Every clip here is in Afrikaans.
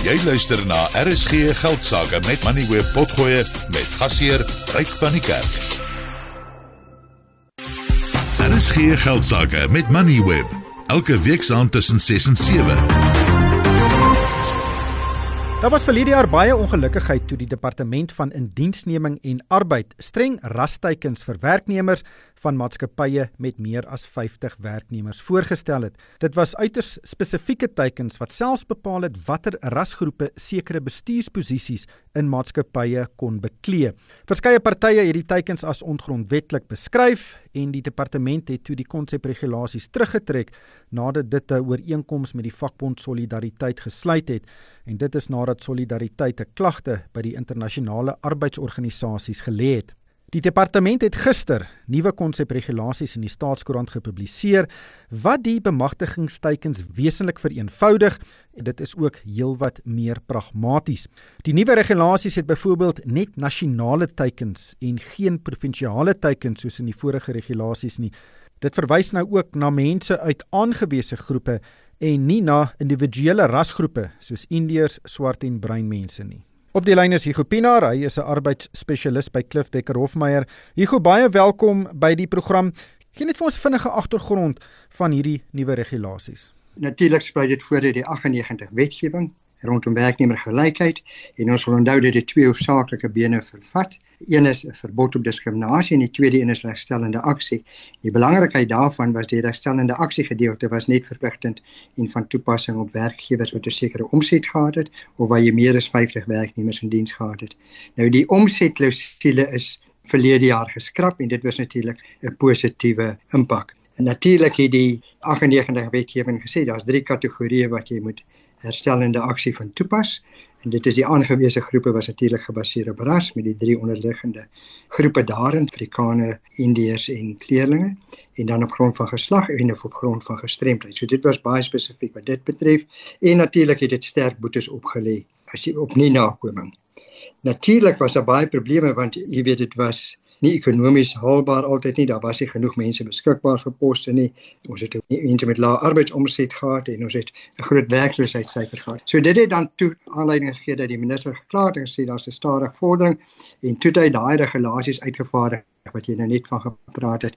Jy luister na RSG Geldsaake met Money Web Potgoe met gasheer Ryk van die Kerk. RSG Geldsaake met Money Web elke week saand tussen 6 en 7. Daar was verlede jaar baie ongelukkigheid toe die departement van indiensneming en arbeid streng rasteikens vir werknemers van maatskappye met meer as 50 werknemers voorgestel het. Dit was uiters spesifieke teikens wat selfs bepaal het watter rasgroepe sekere bestuursposisies in maatskappye kon beklee. Verskeie partye het die teikens as ongrondwettig beskryf en die departement het toe die konsepregulasies teruggetrek nadat dit 'n ooreenkoms met die vakbond Solidariteit gesluit het en dit is nadat Solidariteit 'n klagte by die internasionale arbeidsorganisasies gelê het. Die departement het gister nuwe konsepregulasies in die staatskoerant gepubliseer wat die bemagtigingsteikens wesentlik vereenvoudig en dit is ook heelwat meer pragmaties. Die nuwe regulasies het byvoorbeeld net nasionale teikens en geen provinsiale teikens soos in die vorige regulasies nie. Dit verwys nou ook na mense uit aangewese groepe en nie na individuele rasgroepe soos Indiërs, swart en bruin mense nie. Op die lyn is Hugo Pinaar, hy is 'n arbeidsspesialis by Klif Dekker Hofmeyer. Hugo, baie welkom by die program. Gee net vir ons vinnige agtergrond van hierdie nuwe regulasies. Natuurlik sprei dit voor uit die 98 wetgewing rondom werknemergelykheid en ons wil onthou dat dit twee hoofsaaklike bene vervat. Een is 'n verbod op diskriminasie en die tweede een is regstellende aksie. Die belangrikheid daarvan was die regstellende aksie gedeelte was net verpligtend en van toepassing op werkgewers wat 'n sekere omset gehad het of waar jy meer as 50 werknemers in diens gehad het. Nou die omsetklousule is verlede jaar geskraap en dit was natuurlik 'n positiewe impak. En natuurlik het die 98 wetgewing gesê daar's drie kategorieë wat jy moet herstellende aksie van toepas en dit is die aangewese groepe was natuurlik gebaseer op ras met die drie onderliggende groepe daarin Afrikane, Indiërs en kleerlinge en dan op grond van geslag en of op grond van gestremdheid. So dit was baie spesifiek wat dit betref en natuurlik het dit sterk boetes opgelê as jy op nie nakoming. Natuurlik was daar baie probleme want jy weet dit was nie ekonomies haalbaar altyd nie. Daar was nie genoeg mense beskikbaar vir poste nie. Ons het mense met lae arbeidsomset gehad en ons het 'n groot werkloosheidssyfer gehad. So dit het dan toe aanleiding gegee dat die minister geklaar het en sê daar's 'n stadige vordering en toe hy daai regulasies uitgevaardig wat jy nou net van gepraat het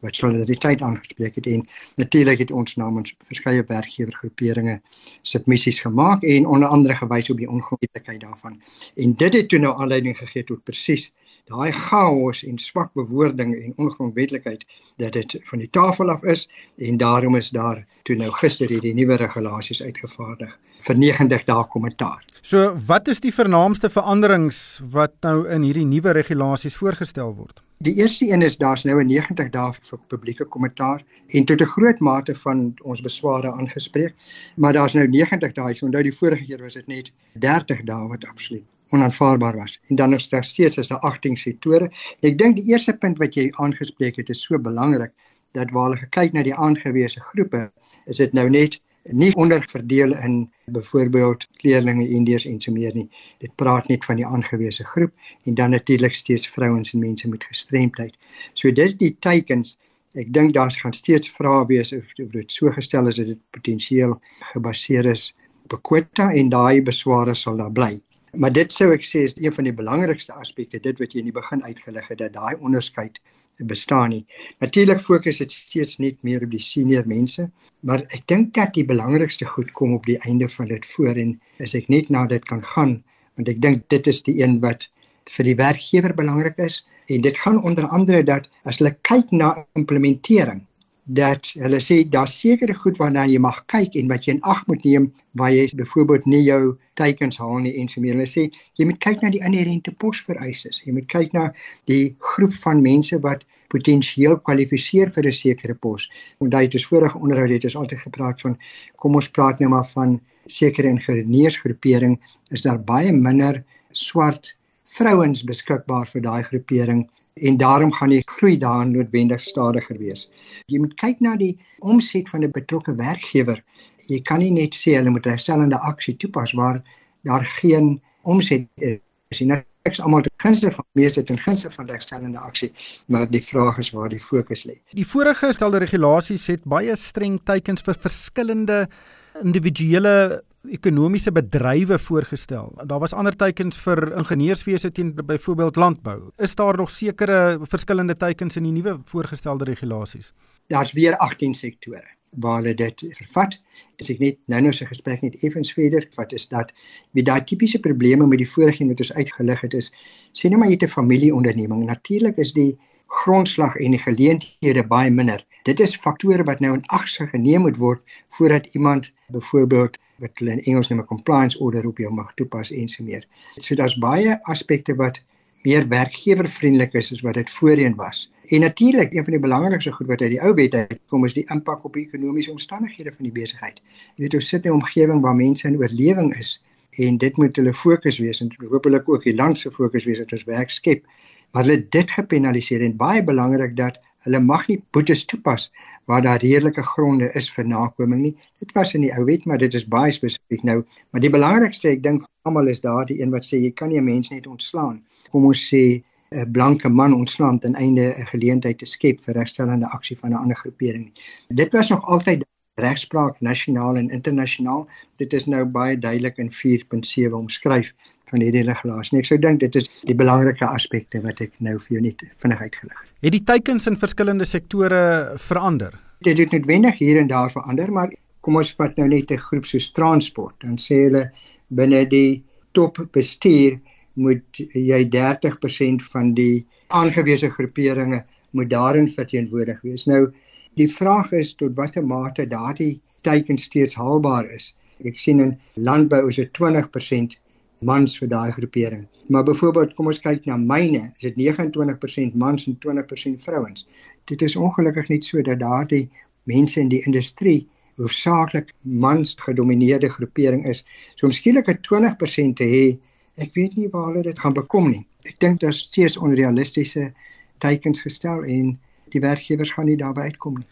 wat solidariteit aangespreek het en natuurlik het ons namens verskeie werkgewergroeperinge submissies gemaak en onder andere gewys op die ongrondwettlikheid daarvan. En dit het toe nou aanleiding gegee tot presies daai chaos en swak bewoording en ongrondwetlikheid dat dit van die tafel af is en daarom is daar toe nou gister hierdie nuwe regulasies uitgevaardig vir 90 dae kommentaar. So wat is die vernaamste veranderings wat nou in hierdie nuwe regulasies voorgestel word? Die eerste een is daar's nou 'n 90 dae vir publieke kommentaar en tot 'n groot mate van ons besware aangespreek, maar daar's nou 90 dae. So onthou die vorige keer was dit net 30 dae wat absoluut onaanvaarbaar was. En dan nog steeds is daar 18 sektore. Ek dink die eerste punt wat jy aangespreek het is so belangrik dat waar hulle kyk na die aangewese groepe, is dit nou net nie onderverdeel in byvoorbeeld kleerlinge, indiërs en so meer nie. Dit praat net van die aangewese groep en dan natuurlik steeds vrouens en mense met gestremdheid. So dis die teikens Ek dink daar gaan steeds vrae wees of dit so gestel is dat dit potensieel gebaseer is op 'n kwota en daai besware sal daar bly. Maar dit sou ek sê is een van die belangrikste aspekte dit wat jy in die begin uitgelig het dat daai onderskeid bestaan nie. Natuurlik fokus dit steeds net meer op die senior mense, maar ek dink dat die belangrikste goed kom op die einde van dit voor en as ek net na dit kan gaan, want ek dink dit is die een wat vir die werkgewer belangrik is en dit gaan onder andere dat as hulle kyk na implementering dat hulle sê daar sekere goed waarna jy mag kyk en wat jy in ag moet neem waar jy byvoorbeeld nie jou teikens haal nie en so meer. Hulle sê jy moet kyk na die inherente posvereistes. Jy moet kyk na die groep van mense wat potensieel kwalifiseer vir 'n sekere pos. Onthou dit is vorige onderhoud het ons altyd gepraat van kom ons praat nou maar van sekere ingenieursgroepering is daar baie minder swart vrouens beskikbaar vir daai groepering en daarom gaan die groei daar noodwendig stadiger wees. Jy moet kyk na die omset van 'n betrokke werkgewer. Jy kan nie net sê hulle moet herstellende aksie toepas waar daar geen omset is nie. Ek is almal te gunste van meeste ten gunste van herstellende aksie, maar die vraag is waar die fokus lê. Die vorige gestelde regulasies het baie streng teikens vir verskillende individuele ekonomiese bedrywe voorgestel. Daar was ander teikens vir ingenieurswese teen byvoorbeeld landbou. Is daar nog sekere verskillende teikens in die nuwe voorgestelde regulasies? Daar's weer 18 sektore waar hulle dit vervat. As ek net nou-nou se gesprek net effens verder vat is dat wie daai tipiese probleme met die vorige wat ons uitgelig het is, sê net maar jy het 'n familieonderneming. Natuurlik is die grondslag en die geleenthede baie minder. Dit is faktore wat nou in ag geneem moet word voordat iemand byvoorbeeld wat hulle in Engels noem 'n compliance order op jou mag toepas en so meer. So daar's baie aspekte wat meer werkgewervriendelik is as wat dit voorheen was. En natuurlik, een van die belangrikste goed wat uit die ou wet uitkom is die impak op die ekonomiese omstandighede van die besigheid. Jy weet, ons sit in 'n omgewing waar mense in oorlewing is en dit moet hulle fokus wees en hoopelik ook die land se fokus wees dat ons werk skep. Maar hulle dit gepenaliseer en baie belangrik dat hulle mag nie boetes toepas waar daar redelike gronde is vir nakoming nie. Dit was in die ou wet, maar dit is baie spesifiek nou. Maar die belangrikste, ek dink vir almal is daardie een wat sê jy kan nie 'n mens net ontslaan. Kom ons sê 'n blanke man ontslaan ten einde 'n geleentheid te skep vir regstellende aksie van 'n ander groepering. Dit was nog altyd regspraak nasionaal en internasionaal. Dit is nou baie duidelik in 4.7 omskryf van hierdie regulasie. Ek sou dink dit is die belangrike aspekte wat ek nou vir jou net vinnig uitgelig het. Het die teikens in verskillende sektore verander? Dit het noodwendig hier en daar verander, maar kom ons vat nou net 'n groep soos transport. Dan sê hulle binne die top bestuur moet jy 30% van die aangewese groeperinge moet daarin verteenwoordig wees. Nou die vraag is tot watter mate daardie teiken steeds haalbaar is. Ek sien in landbou is dit 20% mans vir daai groepering. Maar byvoorbeeld kom ons kyk na myne, is dit 29% mans en 20% vrouens. Dit is ongelukkig nie so dat daardie mense in die industrie hoofsaaklik mans gedomeineerde groepering is. So om skielik 'n 20% te hê ek weet nie waar hulle dit gaan bekom nie. Ek dink daar's steeds onrealistiese teikens gestel en die werkgewers gaan nie daarby uitkom nie.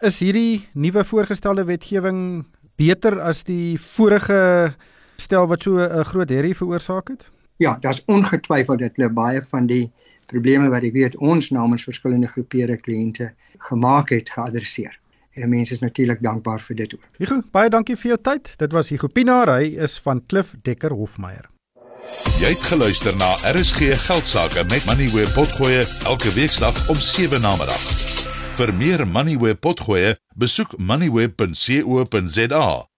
Is hierdie nuwe voorgestelde wetgewing beter as die vorige stel wat so 'n groot herrie veroorsaak het? Ja, daar's ongetwyfeld dat hulle baie van die probleme wat ek weet ons namens verskillende groepere kliënte gemaak het geadresseer. En mense is natuurlik dankbaar vir dit ook. Hugo, baie dankie vir jou tyd. Dit was Hugo Pinaar, hy is van Klif Dekker Hofmeyer. Jy het geluister na RSG Geldsaake met Money where potgoe elke weeksdag om 7 na middag. Vir meer Money where potgoe, besoek moneyweb.co.za